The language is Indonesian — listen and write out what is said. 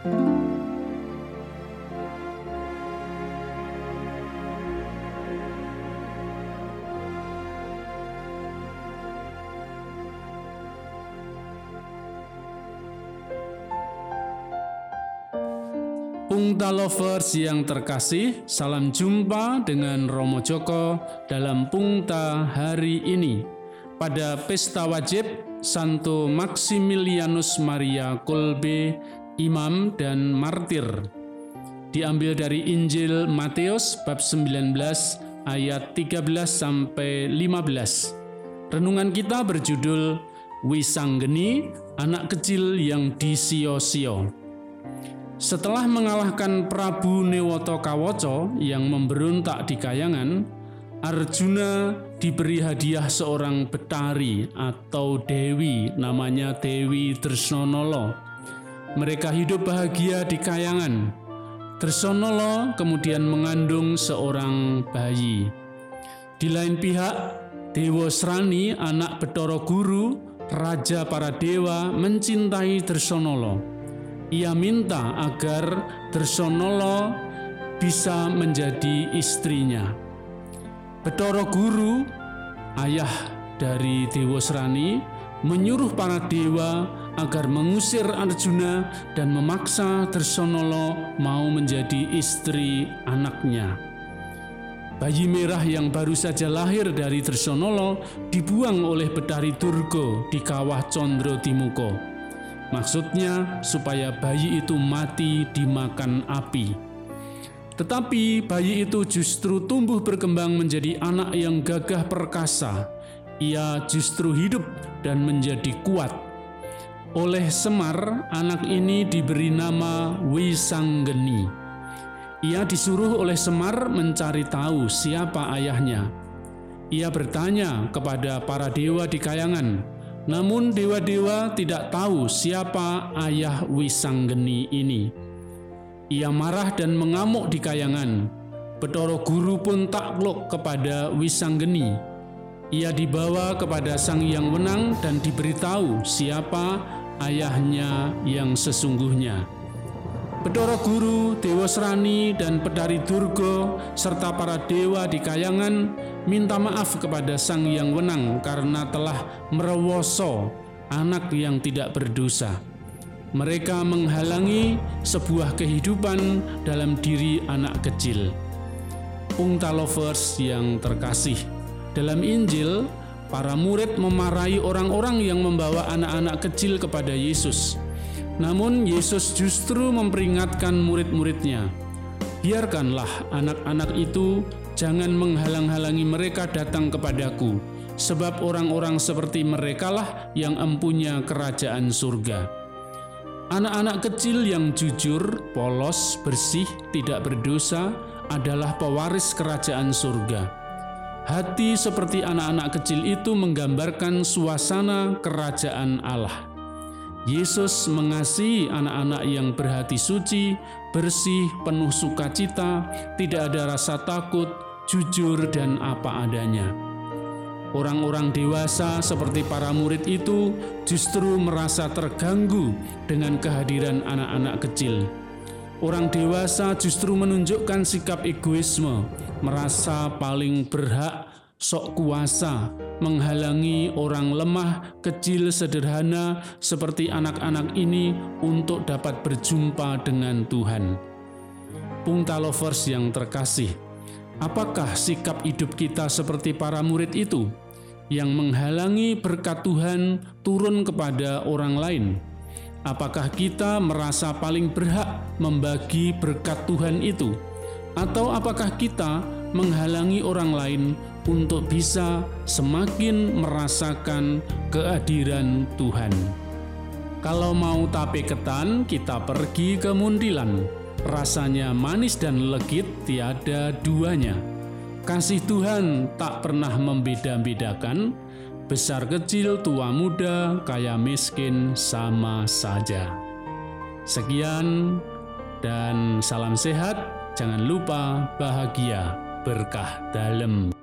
Ungta Lovers yang terkasih, salam jumpa dengan Romo Joko dalam Pungta hari ini. Pada pesta wajib Santo Maximilianus Maria Kolbe imam dan martir. Diambil dari Injil Matius bab 19 ayat 13 sampai 15. Renungan kita berjudul Wisanggeni, anak kecil yang disio-sio. Setelah mengalahkan Prabu Newoto Kawoco yang memberontak di Kayangan, Arjuna diberi hadiah seorang betari atau dewi namanya Dewi Tresnonolo. Mereka hidup bahagia di Kayangan. Tresnonolo kemudian mengandung seorang bayi. Di lain pihak, Dewa Srani, anak Betoro Guru, raja para dewa, mencintai Tresnonolo ia minta agar Drsonolo bisa menjadi istrinya. Betoro Guru, ayah dari Dewa Serani, menyuruh para dewa agar mengusir Arjuna dan memaksa Drsonolo mau menjadi istri anaknya. Bayi merah yang baru saja lahir dari Drsonolo dibuang oleh Betari Durgo di kawah Condro Timuko. Maksudnya supaya bayi itu mati dimakan api. Tetapi bayi itu justru tumbuh berkembang menjadi anak yang gagah perkasa. Ia justru hidup dan menjadi kuat. Oleh Semar, anak ini diberi nama Wisanggeni. Ia disuruh oleh Semar mencari tahu siapa ayahnya. Ia bertanya kepada para dewa di kayangan, namun dewa-dewa tidak tahu siapa ayah Wisanggeni ini. Ia marah dan mengamuk di kayangan. Betoro guru pun takluk kepada Wisanggeni. Ia dibawa kepada Sang Yang Wenang dan diberitahu siapa ayahnya yang sesungguhnya. Bedoro Guru, Dewa Serani, dan Pedari Durgo, serta para dewa di kayangan minta maaf kepada Sang Yang Wenang karena telah merewoso anak yang tidak berdosa. Mereka menghalangi sebuah kehidupan dalam diri anak kecil. Pungta lovers yang terkasih, dalam Injil, para murid memarahi orang-orang yang membawa anak-anak kecil kepada Yesus namun Yesus justru memperingatkan murid-muridnya, "Biarkanlah anak-anak itu jangan menghalang-halangi mereka datang kepadaku, sebab orang-orang seperti merekalah yang empunya kerajaan surga." Anak-anak kecil yang jujur, polos, bersih, tidak berdosa adalah pewaris kerajaan surga. Hati seperti anak-anak kecil itu menggambarkan suasana kerajaan Allah. Yesus mengasihi anak-anak yang berhati suci, bersih, penuh sukacita, tidak ada rasa takut, jujur, dan apa adanya. Orang-orang dewasa seperti para murid itu justru merasa terganggu dengan kehadiran anak-anak kecil. Orang dewasa justru menunjukkan sikap egoisme, merasa paling berhak sok kuasa, menghalangi orang lemah, kecil, sederhana seperti anak-anak ini untuk dapat berjumpa dengan Tuhan. Pungta lovers yang terkasih, apakah sikap hidup kita seperti para murid itu yang menghalangi berkat Tuhan turun kepada orang lain? Apakah kita merasa paling berhak membagi berkat Tuhan itu? Atau apakah kita menghalangi orang lain untuk bisa semakin merasakan kehadiran Tuhan. Kalau mau tape ketan, kita pergi ke Mundilan. Rasanya manis dan legit tiada duanya. Kasih Tuhan tak pernah membeda-bedakan, besar kecil, tua muda, kaya miskin sama saja. Sekian dan salam sehat, jangan lupa bahagia berkah dalam.